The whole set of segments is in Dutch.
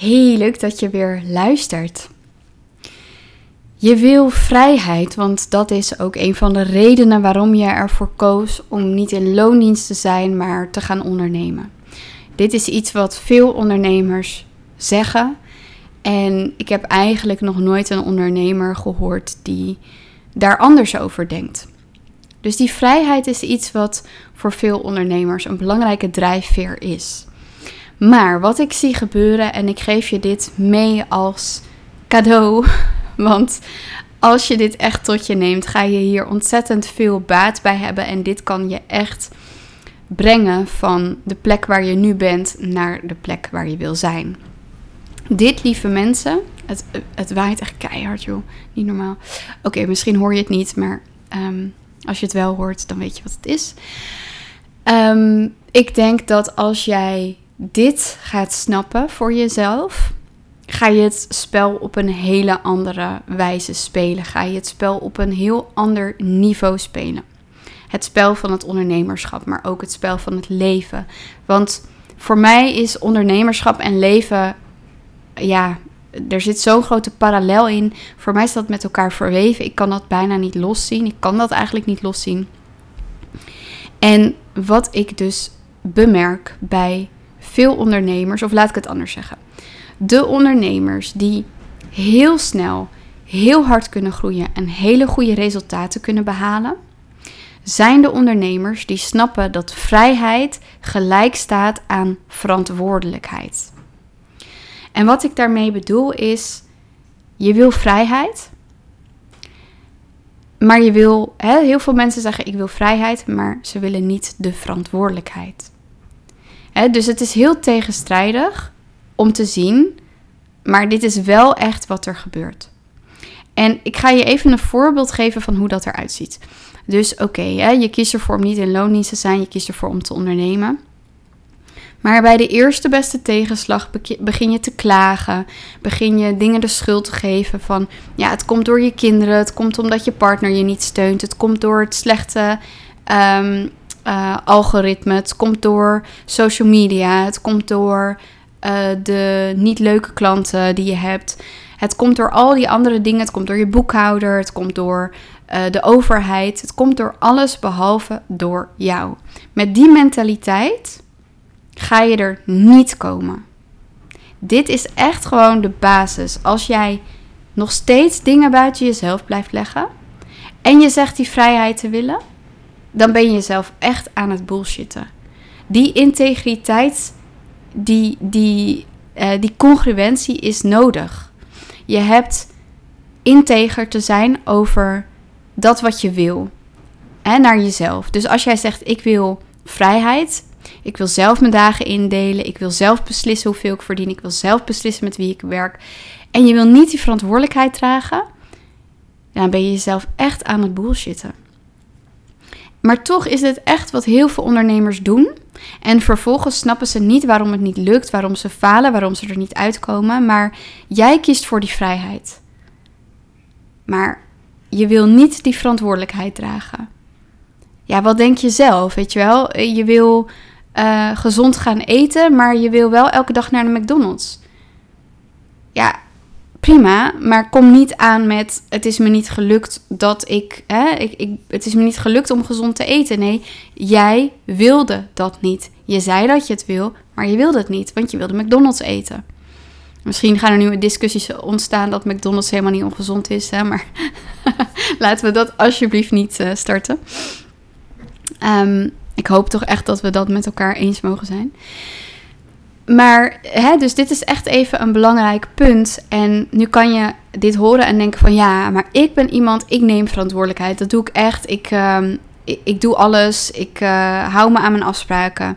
Heel leuk dat je weer luistert. Je wil vrijheid, want dat is ook een van de redenen waarom je ervoor koos om niet in loondienst te zijn, maar te gaan ondernemen. Dit is iets wat veel ondernemers zeggen. En ik heb eigenlijk nog nooit een ondernemer gehoord die daar anders over denkt. Dus die vrijheid is iets wat voor veel ondernemers een belangrijke drijfveer is. Maar wat ik zie gebeuren, en ik geef je dit mee als cadeau, want als je dit echt tot je neemt, ga je hier ontzettend veel baat bij hebben. En dit kan je echt brengen van de plek waar je nu bent naar de plek waar je wil zijn. Dit, lieve mensen, het, het waait echt keihard, joh. Niet normaal. Oké, misschien hoor je het niet, maar ehm, als je het wel hoort, dan weet je wat het is. Ehm, ik denk dat als jij dit gaat snappen voor jezelf, ga je het spel op een hele andere wijze spelen. Ga je het spel op een heel ander niveau spelen. Het spel van het ondernemerschap, maar ook het spel van het leven. Want voor mij is ondernemerschap en leven, ja, er zit zo'n grote parallel in. Voor mij is dat met elkaar verweven. Ik kan dat bijna niet loszien. Ik kan dat eigenlijk niet loszien. En wat ik dus bemerk bij veel ondernemers, of laat ik het anders zeggen. De ondernemers die heel snel, heel hard kunnen groeien en hele goede resultaten kunnen behalen, zijn de ondernemers die snappen dat vrijheid gelijk staat aan verantwoordelijkheid. En wat ik daarmee bedoel is, je wil vrijheid, maar je wil, heel veel mensen zeggen ik wil vrijheid, maar ze willen niet de verantwoordelijkheid dus het is heel tegenstrijdig om te zien, maar dit is wel echt wat er gebeurt. En ik ga je even een voorbeeld geven van hoe dat eruit ziet. Dus oké, je kiest ervoor om niet in loondienst te zijn, je kiest ervoor om te ondernemen. Maar bij de eerste beste tegenslag begin je te klagen. Begin je dingen de schuld te geven van... Ja, het komt door je kinderen. Het komt omdat je partner je niet steunt. Het komt door het slechte ehm, uh, algoritme. Het komt door social media. Het komt door uh, de niet leuke klanten die je hebt. Het komt door al die andere dingen. Het komt door je boekhouder. Het komt door uh, de overheid. Het komt door alles behalve door jou. Met die mentaliteit ga je er niet komen. Dit is echt gewoon de basis. Als jij nog steeds dingen buiten jezelf blijft leggen en je zegt die vrijheid te willen, dan ben je jezelf echt aan het bullshitten. Die integriteit, die, die, uh, die congruentie is nodig. Je hebt integer te zijn over dat wat je wil. En naar jezelf. Dus als jij zegt: Ik wil vrijheid. Ik wil zelf mijn dagen indelen. Ik wil zelf beslissen hoeveel ik verdien. Ik wil zelf beslissen met wie ik werk. En je wil niet die verantwoordelijkheid dragen. Dan ben je jezelf echt aan het bullshitten. Maar toch is dit echt wat heel veel ondernemers doen. En vervolgens snappen ze niet waarom het niet lukt, waarom ze falen, waarom ze er niet uitkomen. Maar jij kiest voor die vrijheid. Maar je wil niet die verantwoordelijkheid dragen. Ja, wat denk je zelf? Weet je wel, je wil uh, gezond gaan eten, maar je wil wel elke dag naar de McDonald's. Ja, prima, maar kom niet aan met het is me niet gelukt dat ik, hè, ik, ik, het is me niet gelukt om gezond te eten. Nee, jij wilde dat niet. Je zei dat je het wil, maar je wilde het niet, want je wilde McDonald's eten. Misschien gaan er nu discussies ontstaan dat McDonald's helemaal niet ongezond is, hè, maar laten we dat alsjeblieft niet uh, starten. Um, ik hoop toch echt dat we dat met elkaar eens mogen zijn. Maar, hè, dus dit is echt even een belangrijk punt. En nu kan je dit horen en denken van ja, maar ik ben iemand, ik neem verantwoordelijkheid. Dat doe ik echt. Ik, uh, ik, doe alles. Ik uh, hou me aan mijn afspraken.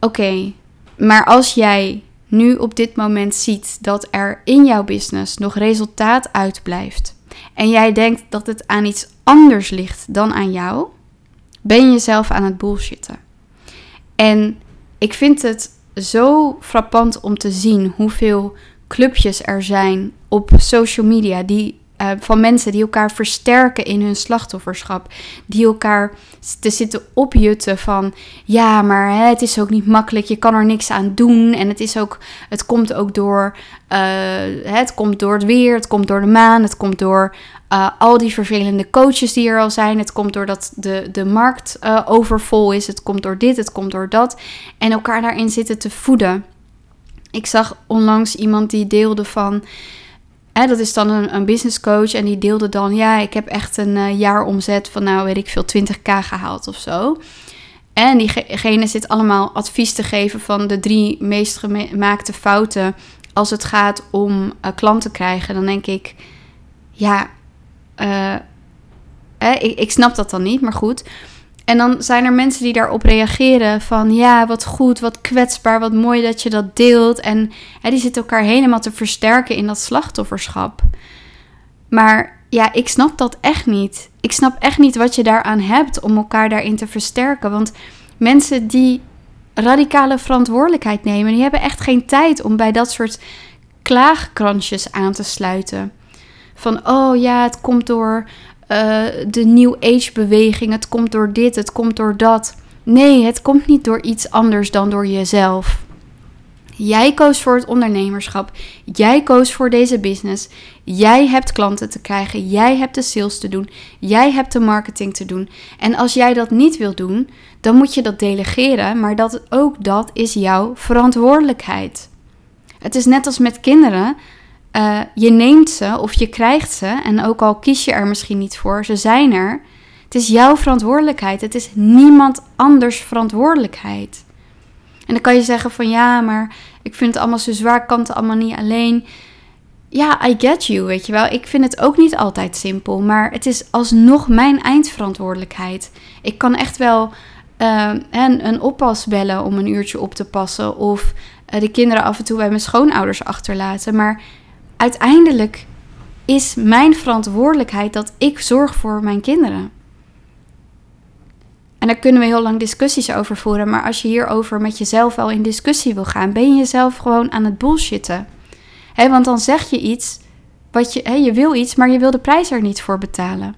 Oké, maar als jij nu op dit moment ziet dat er in jouw business nog resultaat uitblijft. En jij denkt dat het aan iets anders ligt dan aan jou, ben je jezelf aan het bullshitten. En ik vind het zo frappant om te zien hoeveel clubjes er zijn op social media die uh, van mensen die elkaar versterken in hun slachtofferschap. Die elkaar te zitten opjutten van ja, maar hè, het is ook niet makkelijk, je kan er niks aan doen. En het is ook, het komt ook door, uh, het komt door het weer, het komt door de maan, het komt door uh, al die vervelende coaches die er al zijn. Het komt doordat de, de markt overvol is. Het komt door dit, het komt door dat. En elkaar daarin zitten te voeden. Ik zag onlangs iemand die deelde van. Hè, dat is dan een, een business coach. En die deelde dan: Ja, ik heb echt een uh, jaar omzet van, nou weet ik veel, 20k gehaald of zo. En diegene zit allemaal advies te geven van de drie meest gemaakte fouten. als het gaat om uh, klanten krijgen. Dan denk ik: Ja, uh, ik, ik snap dat dan niet, maar goed. En dan zijn er mensen die daarop reageren van ja, wat goed, wat kwetsbaar, wat mooi dat je dat deelt. En die zitten elkaar helemaal te versterken in dat slachtofferschap. Maar ja, ik snap dat echt niet. Ik snap echt niet wat je daaraan hebt om elkaar daarin te versterken. Want mensen die radicale verantwoordelijkheid nemen, die hebben echt geen tijd om bij dat soort klaagkransjes aan te sluiten. Van oh ja, het komt door uh, de New Age beweging. Het komt door dit, het komt door dat. Nee, het komt niet door iets anders dan door jezelf. Jij koos voor het ondernemerschap. Jij koos voor deze business. Jij hebt klanten te krijgen. Jij hebt de sales te doen. Jij hebt de marketing te doen. En als jij dat niet wil doen, dan moet je dat delegeren. Maar dat, ook dat is jouw verantwoordelijkheid. Het is net als met kinderen. Uh, je neemt ze of je krijgt ze. En ook al kies je er misschien niet voor, ze zijn er. Het is jouw verantwoordelijkheid. Het is niemand anders verantwoordelijkheid. En dan kan je zeggen van ja, maar ik vind het allemaal zo zwaar, ik kan het allemaal niet alleen. Ja, I get you, weet je wel. Ik vind het ook niet altijd simpel, maar het is alsnog mijn eindverantwoordelijkheid. Ik kan echt wel uh, een, een oppas bellen om een uurtje op te passen of uh, de kinderen af en toe bij mijn schoonouders achterlaten, maar uiteindelijk is mijn verantwoordelijkheid dat ik zorg voor mijn kinderen. En daar kunnen we heel lang discussies over voeren. Maar als je hierover met jezelf wel in discussie wil gaan, ben je jezelf gewoon aan het bullshitten. Want dan zeg je iets, wat je, je wil iets, maar je wil de prijs er niet voor betalen.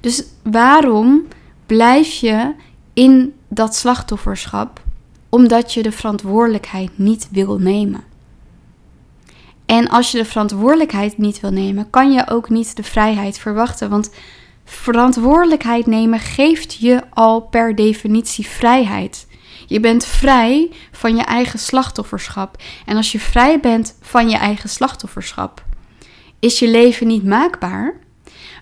Dus waarom blijf je in dat slachtofferschap? Omdat je de verantwoordelijkheid niet wil nemen. En als je de verantwoordelijkheid niet wil nemen, kan je ook niet de vrijheid verwachten. Want verantwoordelijkheid nemen geeft je al per definitie vrijheid. Je bent vrij van je eigen slachtofferschap. En als je vrij bent van je eigen slachtofferschap, is je leven niet maakbaar,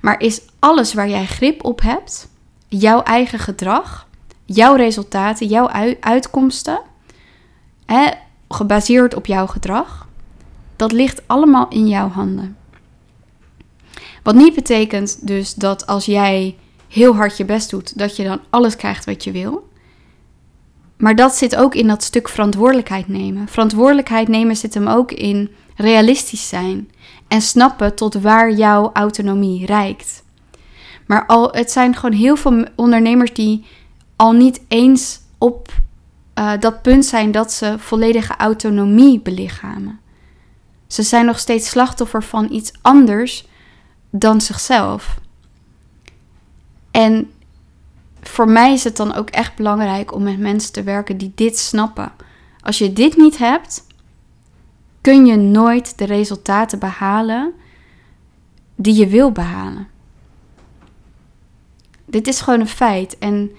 maar is alles waar jij grip op hebt, jouw eigen gedrag, jouw resultaten, jouw uitkomsten, hè, gebaseerd op jouw gedrag, dat ligt allemaal in jouw handen. Wat niet betekent dus dat als jij heel hard je best doet, dat je dan alles krijgt wat je wil. Maar dat zit ook in dat stuk verantwoordelijkheid nemen. Verantwoordelijkheid nemen zit hem ook in realistisch zijn en snappen tot waar jouw autonomie reikt. Maar al, het zijn gewoon heel veel ondernemers die al niet eens op uh, dat punt zijn dat ze volledige autonomie belichamen. Ze zijn nog steeds slachtoffer van iets anders dan zichzelf. En voor mij is het dan ook echt belangrijk om met mensen te werken die dit snappen. Als je dit niet hebt, kun je nooit de resultaten behalen die je wil behalen. Dit is gewoon een feit. En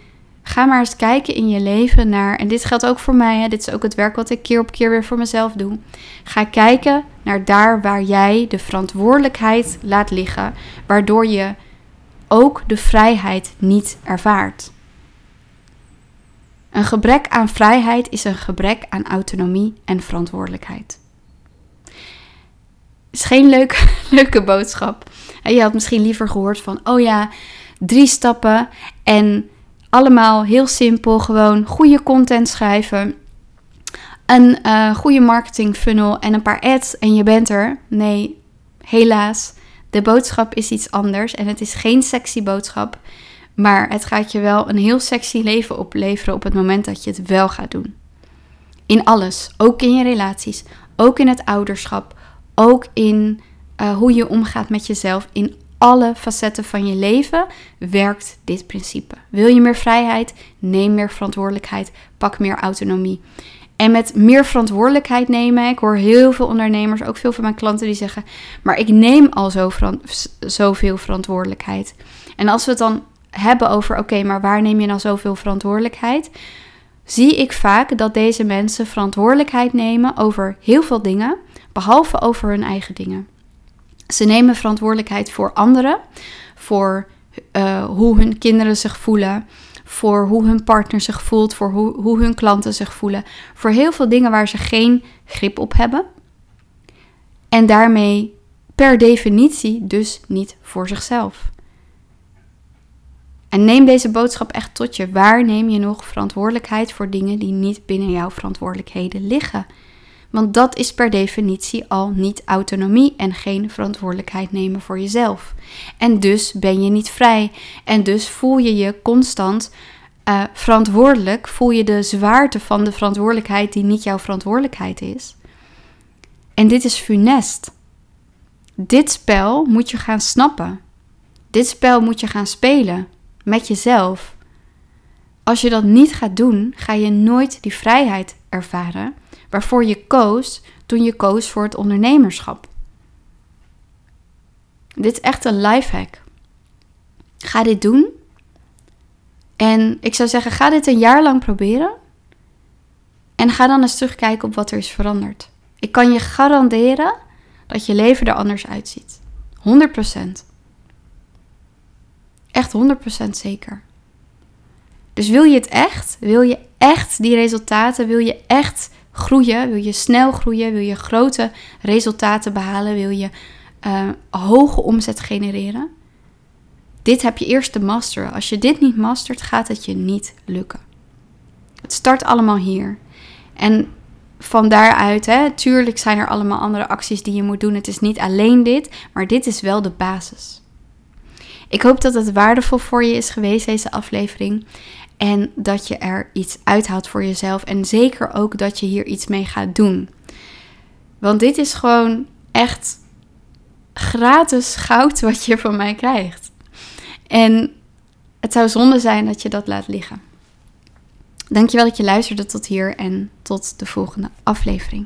Ga maar eens kijken in je leven naar, en dit geldt ook voor mij, hè, dit is ook het werk wat ik keer op keer weer voor mezelf doe. Ga kijken naar daar waar jij de verantwoordelijkheid laat liggen, waardoor je ook de vrijheid niet ervaart. Een gebrek aan vrijheid is een gebrek aan autonomie en verantwoordelijkheid. Is geen leuke, leuke boodschap. Je had misschien liever gehoord van, oh ja, drie stappen en allemaal heel simpel, gewoon goede content schrijven. Een uh, goede marketing funnel en een paar ads en je bent er. Nee, helaas. De boodschap is iets anders en het is geen sexy boodschap. Maar het gaat je wel een heel sexy leven opleveren op het moment dat je het wel gaat doen. In alles, ook in je relaties, ook in het ouderschap, ook in eh, hoe je omgaat met jezelf in alle facetten van je leven werkt dit principe. Wil je meer vrijheid? Neem meer verantwoordelijkheid. Pak meer autonomie. En met meer verantwoordelijkheid nemen. Ik hoor heel veel ondernemers, ook veel van mijn klanten, die zeggen: Maar ik neem al zo zoveel verantwoordelijkheid. En als we het dan hebben over: Oké, maar waar neem je nou zoveel verantwoordelijkheid? Zie ik vaak dat deze mensen verantwoordelijkheid nemen over heel veel dingen, behalve over hun eigen dingen. Ze nemen verantwoordelijkheid voor anderen, voor uh, hoe hun kinderen zich voelen, voor hoe hun partner zich voelt, voor hoe, hoe hun klanten zich voelen. Voor heel veel dingen waar ze geen grip op hebben. En daarmee per definitie dus niet voor zichzelf. En neem deze boodschap echt tot je. Waar neem je nog verantwoordelijkheid voor dingen die niet binnen jouw verantwoordelijkheden liggen? Want dat is per definitie al niet autonomie en geen verantwoordelijkheid nemen voor jezelf. En dus ben je niet vrij. En dus voel je je constant uh, verantwoordelijk. Voel je de zwaarte van de verantwoordelijkheid die niet jouw verantwoordelijkheid is. En dit is funest. Dit spel moet je gaan snappen. Dit spel moet je gaan spelen met jezelf. Als je dat niet gaat doen, ga je nooit die vrijheid ervaren waarvoor je koos toen je koos voor het ondernemerschap. Dit is echt een lifehack. Ga dit doen. En ik zou zeggen, ga dit een jaar lang proberen. En ga dan eens terugkijken op wat er is veranderd. Ik kan je garanderen dat je leven er anders uitziet. 100%. Echt 100% zeker. Dus wil je het echt? Wil je echt die resultaten? Wil je echt groeien? Wil je snel groeien? Wil je grote resultaten behalen? Wil je uh, hoge omzet genereren? Dit heb je eerst te masteren. Als je dit niet mastert, gaat het je niet lukken. Het start allemaal hier. En van daaruit, hè, tuurlijk zijn er allemaal andere acties die je moet doen. Het is niet alleen dit, maar dit is wel de basis. Ik hoop dat het waardevol voor je is geweest, deze aflevering. En dat je er iets uithaalt voor jezelf. En zeker ook dat je hier iets mee gaat doen. Want dit is gewoon echt gratis goud wat je van mij krijgt. En het zou zonde zijn dat je dat laat liggen. Dankjewel dat je luisterde tot hier en tot de volgende aflevering.